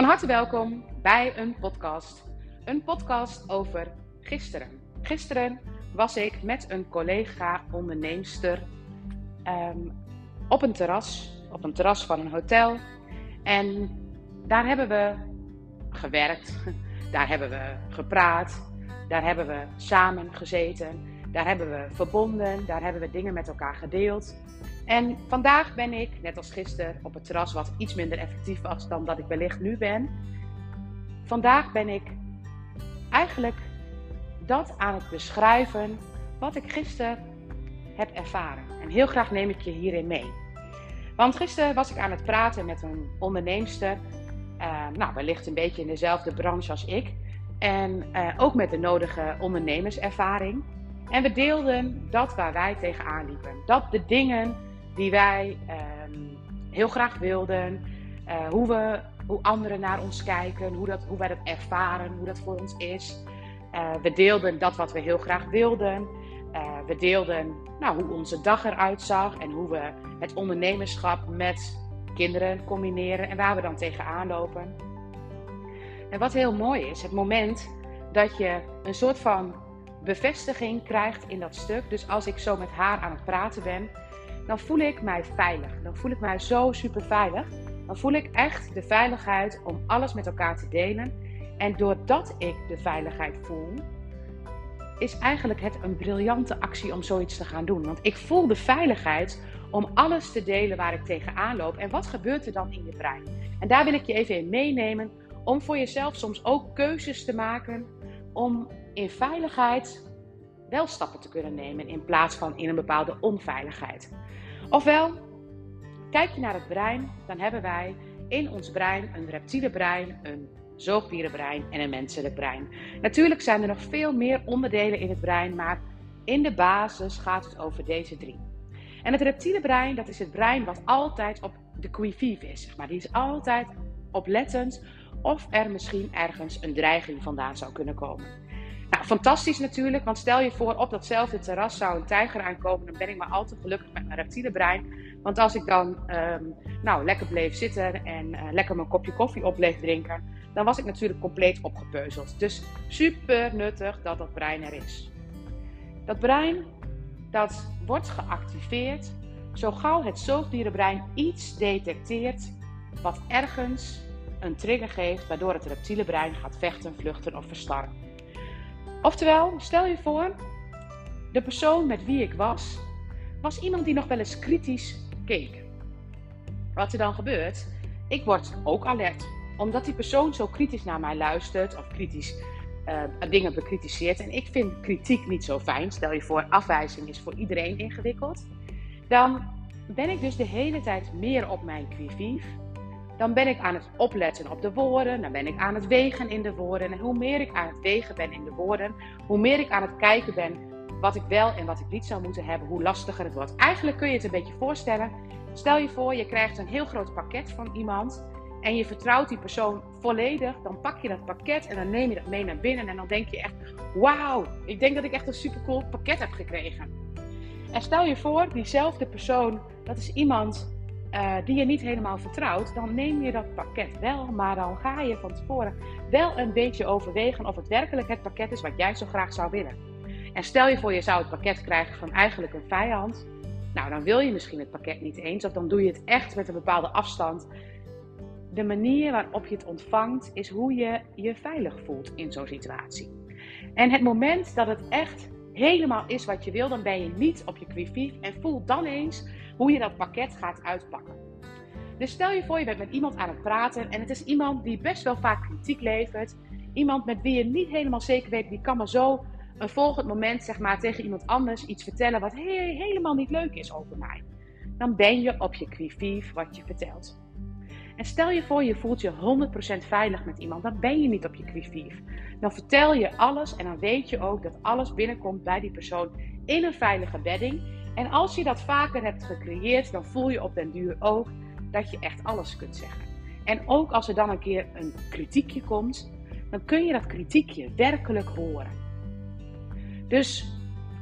Van harte welkom bij een podcast. Een podcast over gisteren. Gisteren was ik met een collega onderneemster ehm, op een terras, op een terras van een hotel. En daar hebben we gewerkt, daar hebben we gepraat, daar hebben we samen gezeten, daar hebben we verbonden, daar hebben we dingen met elkaar gedeeld. En vandaag ben ik, net als gisteren, op het terras wat iets minder effectief was dan dat ik wellicht nu ben. Vandaag ben ik eigenlijk dat aan het beschrijven wat ik gisteren heb ervaren. En heel graag neem ik je hierin mee. Want gisteren was ik aan het praten met een onderneemster. Uh, nou, wellicht een beetje in dezelfde branche als ik. En uh, ook met de nodige ondernemerservaring. En we deelden dat waar wij tegenaan liepen. Dat de dingen die wij um, heel graag wilden, uh, hoe, we, hoe anderen naar ons kijken, hoe, dat, hoe wij dat ervaren, hoe dat voor ons is. Uh, we deelden dat wat we heel graag wilden. Uh, we deelden nou, hoe onze dag eruit zag en hoe we het ondernemerschap met kinderen combineren en waar we dan tegenaan lopen. En wat heel mooi is, het moment dat je een soort van bevestiging krijgt in dat stuk. Dus als ik zo met haar aan het praten ben, dan voel ik mij veilig. Dan voel ik mij zo super veilig. Dan voel ik echt de veiligheid om alles met elkaar te delen. En doordat ik de veiligheid voel, is eigenlijk het een briljante actie om zoiets te gaan doen. Want ik voel de veiligheid om alles te delen waar ik tegenaan loop. En wat gebeurt er dan in je brein? En daar wil ik je even in meenemen om voor jezelf soms ook keuzes te maken om in veiligheid wel stappen te kunnen nemen in plaats van in een bepaalde onveiligheid. Ofwel, kijk je naar het brein, dan hebben wij in ons brein een reptiele brein, een zoogdierenbrein en een menselijk brein. Natuurlijk zijn er nog veel meer onderdelen in het brein, maar in de basis gaat het over deze drie. En het reptiele brein, dat is het brein wat altijd op de qui vive is. Maar. Die is altijd oplettend of er misschien ergens een dreiging vandaan zou kunnen komen. Nou, fantastisch natuurlijk, want stel je voor op datzelfde terras zou een tijger aankomen, dan ben ik maar al te gelukkig met mijn reptiele brein. Want als ik dan um, nou, lekker bleef zitten en uh, lekker mijn kopje koffie op bleef drinken, dan was ik natuurlijk compleet opgepeuzeld. Dus super nuttig dat dat brein er is. Dat brein, dat wordt geactiveerd zo gauw het zoogdierenbrein iets detecteert wat ergens een trigger geeft waardoor het reptiele brein gaat vechten, vluchten of verstarren. Oftewel, stel je voor, de persoon met wie ik was, was iemand die nog wel eens kritisch keek. Wat er dan gebeurt, ik word ook alert, omdat die persoon zo kritisch naar mij luistert of kritisch uh, dingen bekritiseert. En ik vind kritiek niet zo fijn. Stel je voor, afwijzing is voor iedereen ingewikkeld. Dan ben ik dus de hele tijd meer op mijn qui dan ben ik aan het opletten op de woorden, dan ben ik aan het wegen in de woorden. En hoe meer ik aan het wegen ben in de woorden, hoe meer ik aan het kijken ben wat ik wel en wat ik niet zou moeten hebben, hoe lastiger het wordt. Eigenlijk kun je het een beetje voorstellen. Stel je voor, je krijgt een heel groot pakket van iemand en je vertrouwt die persoon volledig. Dan pak je dat pakket en dan neem je dat mee naar binnen en dan denk je echt, wauw, ik denk dat ik echt een supercool pakket heb gekregen. En stel je voor, diezelfde persoon, dat is iemand uh, die je niet helemaal vertrouwt, dan neem je dat pakket wel, maar dan ga je van tevoren wel een beetje overwegen of het werkelijk het pakket is wat jij zo graag zou willen. En stel je voor, je zou het pakket krijgen van eigenlijk een vijand. Nou, dan wil je misschien het pakket niet eens, of dan doe je het echt met een bepaalde afstand. De manier waarop je het ontvangt is hoe je je veilig voelt in zo'n situatie. En het moment dat het echt helemaal is wat je wil, dan ben je niet op je qui en voel dan eens hoe je dat pakket gaat uitpakken. Dus stel je voor, je bent met iemand aan het praten en het is iemand die best wel vaak kritiek levert. Iemand met wie je niet helemaal zeker weet, die kan maar zo een volgend moment zeg maar, tegen iemand anders iets vertellen wat helemaal niet leuk is over mij. Dan ben je op je qui wat je vertelt. En stel je voor, je voelt je 100% veilig met iemand, dan ben je niet op je qui Dan vertel je alles en dan weet je ook dat alles binnenkomt bij die persoon in een veilige bedding. En als je dat vaker hebt gecreëerd, dan voel je op den duur ook dat je echt alles kunt zeggen. En ook als er dan een keer een kritiekje komt, dan kun je dat kritiekje werkelijk horen. Dus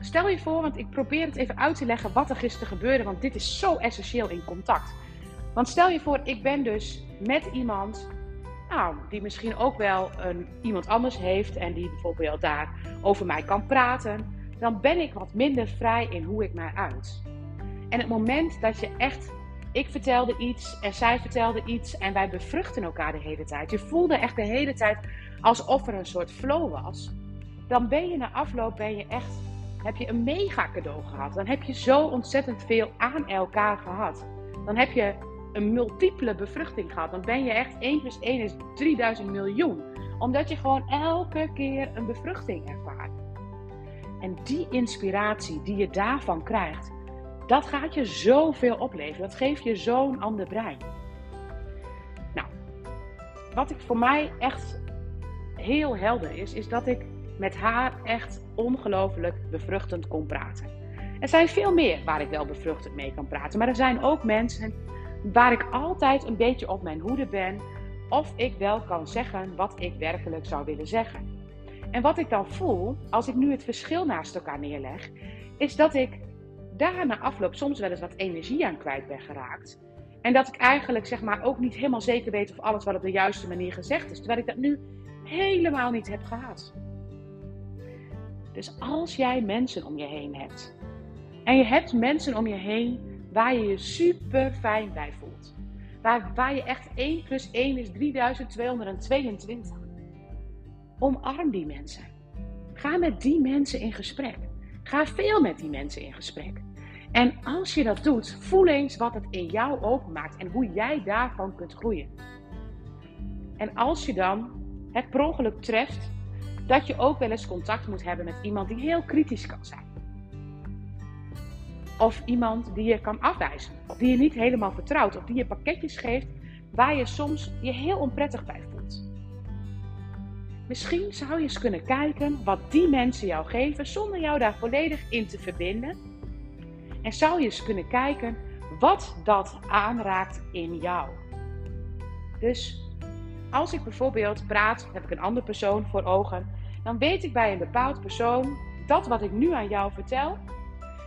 stel je voor, want ik probeer het even uit te leggen wat er gisteren gebeurde, want dit is zo essentieel in contact. Want stel je voor, ik ben dus met iemand nou, die misschien ook wel een, iemand anders heeft en die bijvoorbeeld daar over mij kan praten, dan ben ik wat minder vrij in hoe ik mij uit. En het moment dat je echt, ik vertelde iets en zij vertelde iets en wij bevruchten elkaar de hele tijd. Je voelde echt de hele tijd alsof er een soort flow was. Dan ben je na afloop ben je echt, heb je een mega cadeau gehad. Dan heb je zo ontzettend veel aan elkaar gehad. Dan heb je een multiple bevruchting gehad. Dan ben je echt 1 plus 1 is 3000 miljoen. Omdat je gewoon elke keer een bevruchting ervaart. En die inspiratie die je daarvan krijgt, dat gaat je zoveel opleveren. Dat geeft je zo'n ander brein. Nou, wat ik voor mij echt heel helder is, is dat ik met haar echt ongelooflijk bevruchtend kon praten. Er zijn veel meer waar ik wel bevruchtend mee kan praten. Maar er zijn ook mensen waar ik altijd een beetje op mijn hoede ben of ik wel kan zeggen wat ik werkelijk zou willen zeggen. En wat ik dan voel, als ik nu het verschil naast elkaar neerleg, is dat ik daar na afloop soms wel eens wat energie aan kwijt ben geraakt. En dat ik eigenlijk zeg maar ook niet helemaal zeker weet of alles wel op de juiste manier gezegd is. Terwijl ik dat nu helemaal niet heb gehad. Dus als jij mensen om je heen hebt. En je hebt mensen om je heen waar je je super fijn bij voelt. Waar, waar je echt 1 plus 1 is 3222. Omarm die mensen. Ga met die mensen in gesprek. Ga veel met die mensen in gesprek. En als je dat doet, voel eens wat het in jou openmaakt en hoe jij daarvan kunt groeien. En als je dan het per ongeluk treft dat je ook wel eens contact moet hebben met iemand die heel kritisch kan zijn. Of iemand die je kan afwijzen. Of die je niet helemaal vertrouwt. Of die je pakketjes geeft waar je soms je heel onprettig bij voelt. Misschien zou je eens kunnen kijken wat die mensen jou geven zonder jou daar volledig in te verbinden. En zou je eens kunnen kijken wat dat aanraakt in jou. Dus als ik bijvoorbeeld praat, heb ik een andere persoon voor ogen, dan weet ik bij een bepaald persoon dat wat ik nu aan jou vertel,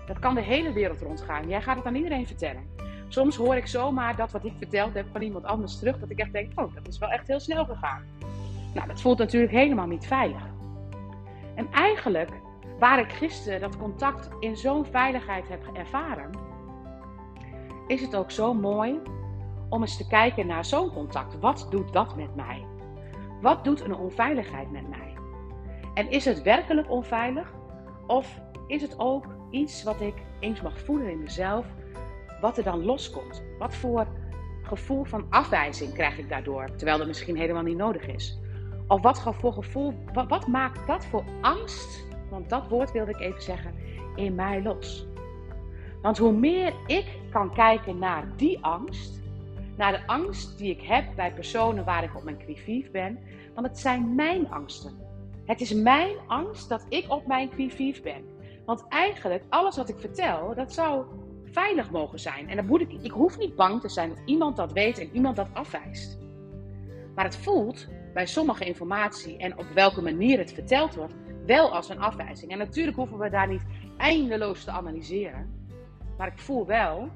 dat kan de hele wereld rondgaan. Jij gaat het aan iedereen vertellen. Soms hoor ik zomaar dat wat ik verteld heb van iemand anders terug, dat ik echt denk, oh, dat is wel echt heel snel gegaan. Nou, dat voelt natuurlijk helemaal niet veilig. En eigenlijk, waar ik gisteren dat contact in zo'n veiligheid heb ervaren, is het ook zo mooi om eens te kijken naar zo'n contact. Wat doet dat met mij? Wat doet een onveiligheid met mij? En is het werkelijk onveilig? Of is het ook iets wat ik eens mag voelen in mezelf, wat er dan loskomt? Wat voor gevoel van afwijzing krijg ik daardoor, terwijl dat misschien helemaal niet nodig is? Of wat voor gevoel, wat, maakt dat voor angst, want dat woord wilde ik even zeggen, in mij los? Want hoe meer ik kan kijken naar die angst, naar de angst die ik heb bij personen waar ik op mijn quivief ben, want het zijn mijn angsten. Het is mijn angst dat ik op mijn quivief ben. Want eigenlijk, alles wat ik vertel, dat zou veilig mogen zijn. En ik, ik hoef niet bang te zijn dat iemand dat weet en iemand dat afwijst. Maar het voelt bij sommige informatie en op welke manier het verteld wordt, wel als een afwijzing. En natuurlijk hoeven we daar niet eindeloos te analyseren. Maar ik voel wel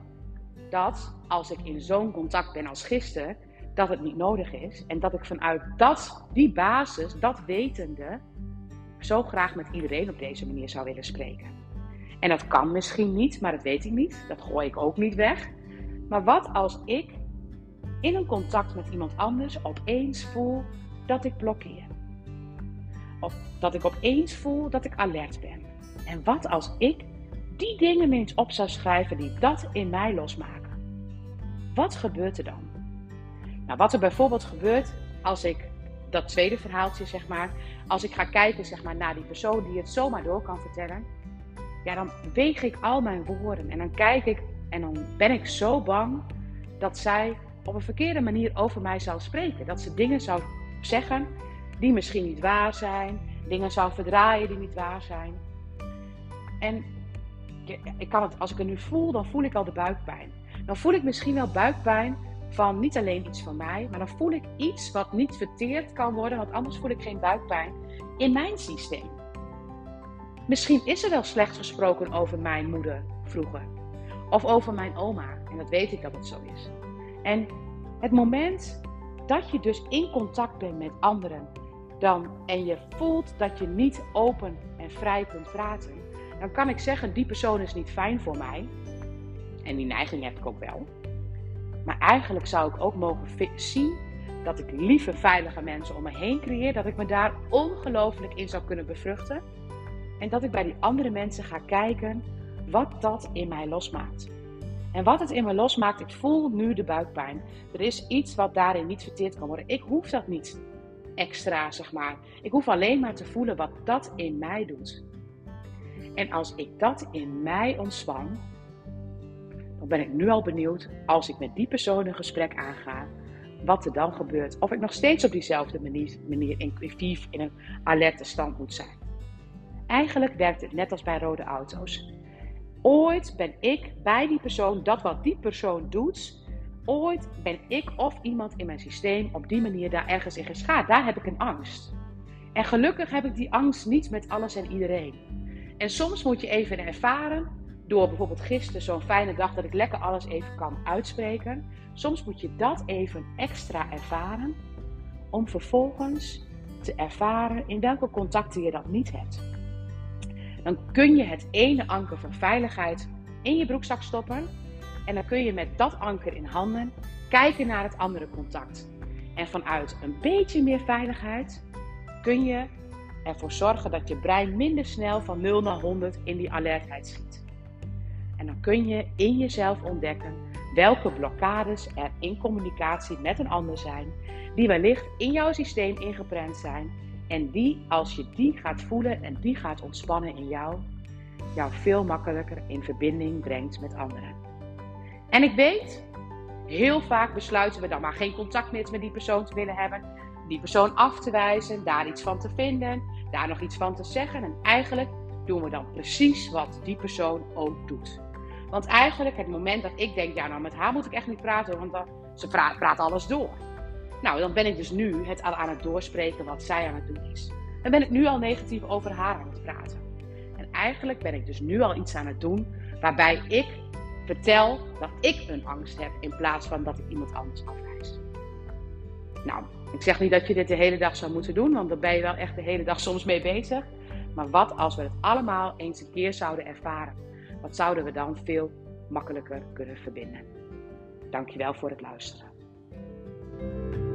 dat als ik in zo'n contact ben als gisteren, dat het niet nodig is. En dat ik vanuit dat, die basis, dat wetende, zo graag met iedereen op deze manier zou willen spreken. En dat kan misschien niet, maar dat weet ik niet. Dat gooi ik ook niet weg. Maar wat als ik in een contact met iemand anders opeens voel dat ik blokkeer? Of dat ik opeens voel dat ik alert ben? En wat als ik die dingen eens op zou schrijven die dat in mij losmaken? Wat gebeurt er dan? Nou, wat er bijvoorbeeld gebeurt als ik dat tweede verhaaltje, zeg maar, als ik ga kijken zeg maar, naar die persoon die het zomaar door kan vertellen, ja, dan weeg ik al mijn woorden en dan kijk ik en dan ben ik zo bang dat zij op een verkeerde manier over mij zou spreken. Dat ze dingen zou zeggen die misschien niet waar zijn, dingen zou verdraaien die niet waar zijn. En ik kan het, als ik het nu voel, dan voel ik al de buikpijn. Dan voel ik misschien wel buikpijn van niet alleen iets van mij, maar dan voel ik iets wat niet verteerd kan worden, want anders voel ik geen buikpijn in mijn systeem. Misschien is er wel slecht gesproken over mijn moeder vroeger, of over mijn oma, en dat weet ik dat het zo is. En het moment dat je dus in contact bent met anderen dan, en je voelt dat je niet open en vrij kunt praten, dan kan ik zeggen, die persoon is niet fijn voor mij. En die neiging heb ik ook wel. Maar eigenlijk zou ik ook mogen zien dat ik lieve, veilige mensen om me heen creëer. Dat ik me daar ongelooflijk in zou kunnen bevruchten. En dat ik bij die andere mensen ga kijken wat dat in mij losmaakt. En wat het in me losmaakt, ik voel nu de buikpijn. Er is iets wat daarin niet verteerd kan worden. Ik hoef dat niet extra, zeg maar. Ik hoef alleen maar te voelen wat dat in mij doet. En als ik dat in mij ontspan, dan ben ik nu al benieuwd als ik met die persoon een gesprek aanga, wat er dan gebeurt. Of ik nog steeds op diezelfde manier, intuïtief in een alerte stand moet zijn. Eigenlijk werkt het net als bij rode auto's. Ooit ben ik bij die persoon, dat wat die persoon doet, ooit ben ik of iemand in mijn systeem op die manier daar ergens in geschaad. Daar heb ik een angst. En gelukkig heb ik die angst niet met alles en iedereen. En soms moet je even ervaren, door bijvoorbeeld gisteren zo'n fijne dag dat ik lekker alles even kan uitspreken. Soms moet je dat even extra ervaren om vervolgens te ervaren in welke contacten je dat niet hebt. Dan kun je het ene anker van veiligheid in je broekzak stoppen en dan kun je met dat anker in handen kijken naar het andere contact. En vanuit een beetje meer veiligheid kun je ervoor zorgen dat je brein minder snel van 0 naar 100 in die alertheid schiet. En dan kun je in jezelf ontdekken welke blokkades er in communicatie met een ander zijn, die wellicht in jouw systeem ingeprent zijn en die, als je die gaat voelen en die gaat ontspannen in jou, jou veel makkelijker in verbinding brengt met anderen. En ik weet, heel vaak besluiten we dan maar geen contact meer met die persoon te willen hebben, die persoon af te wijzen, daar iets van te vinden, daar nog iets van te zeggen. En eigenlijk doen we dan precies wat die persoon ook doet. Want eigenlijk het moment dat ik denk, ja nou met haar moet ik echt niet praten, want dan, ze praat, praat alles door. Nou, dan ben ik dus nu het al aan het doorspreken wat zij aan het doen is. Dan ben ik nu al negatief over haar aan het praten. En eigenlijk ben ik dus nu al iets aan het doen waarbij ik vertel dat ik een angst heb in plaats van dat ik iemand anders afwijs. Nou, ik zeg niet dat je dit de hele dag zou moeten doen, want daar ben je wel echt de hele dag soms mee bezig. Maar wat als we het allemaal eens een keer zouden ervaren? Wat zouden we dan veel makkelijker kunnen verbinden? Dankjewel voor het luisteren. Thank you.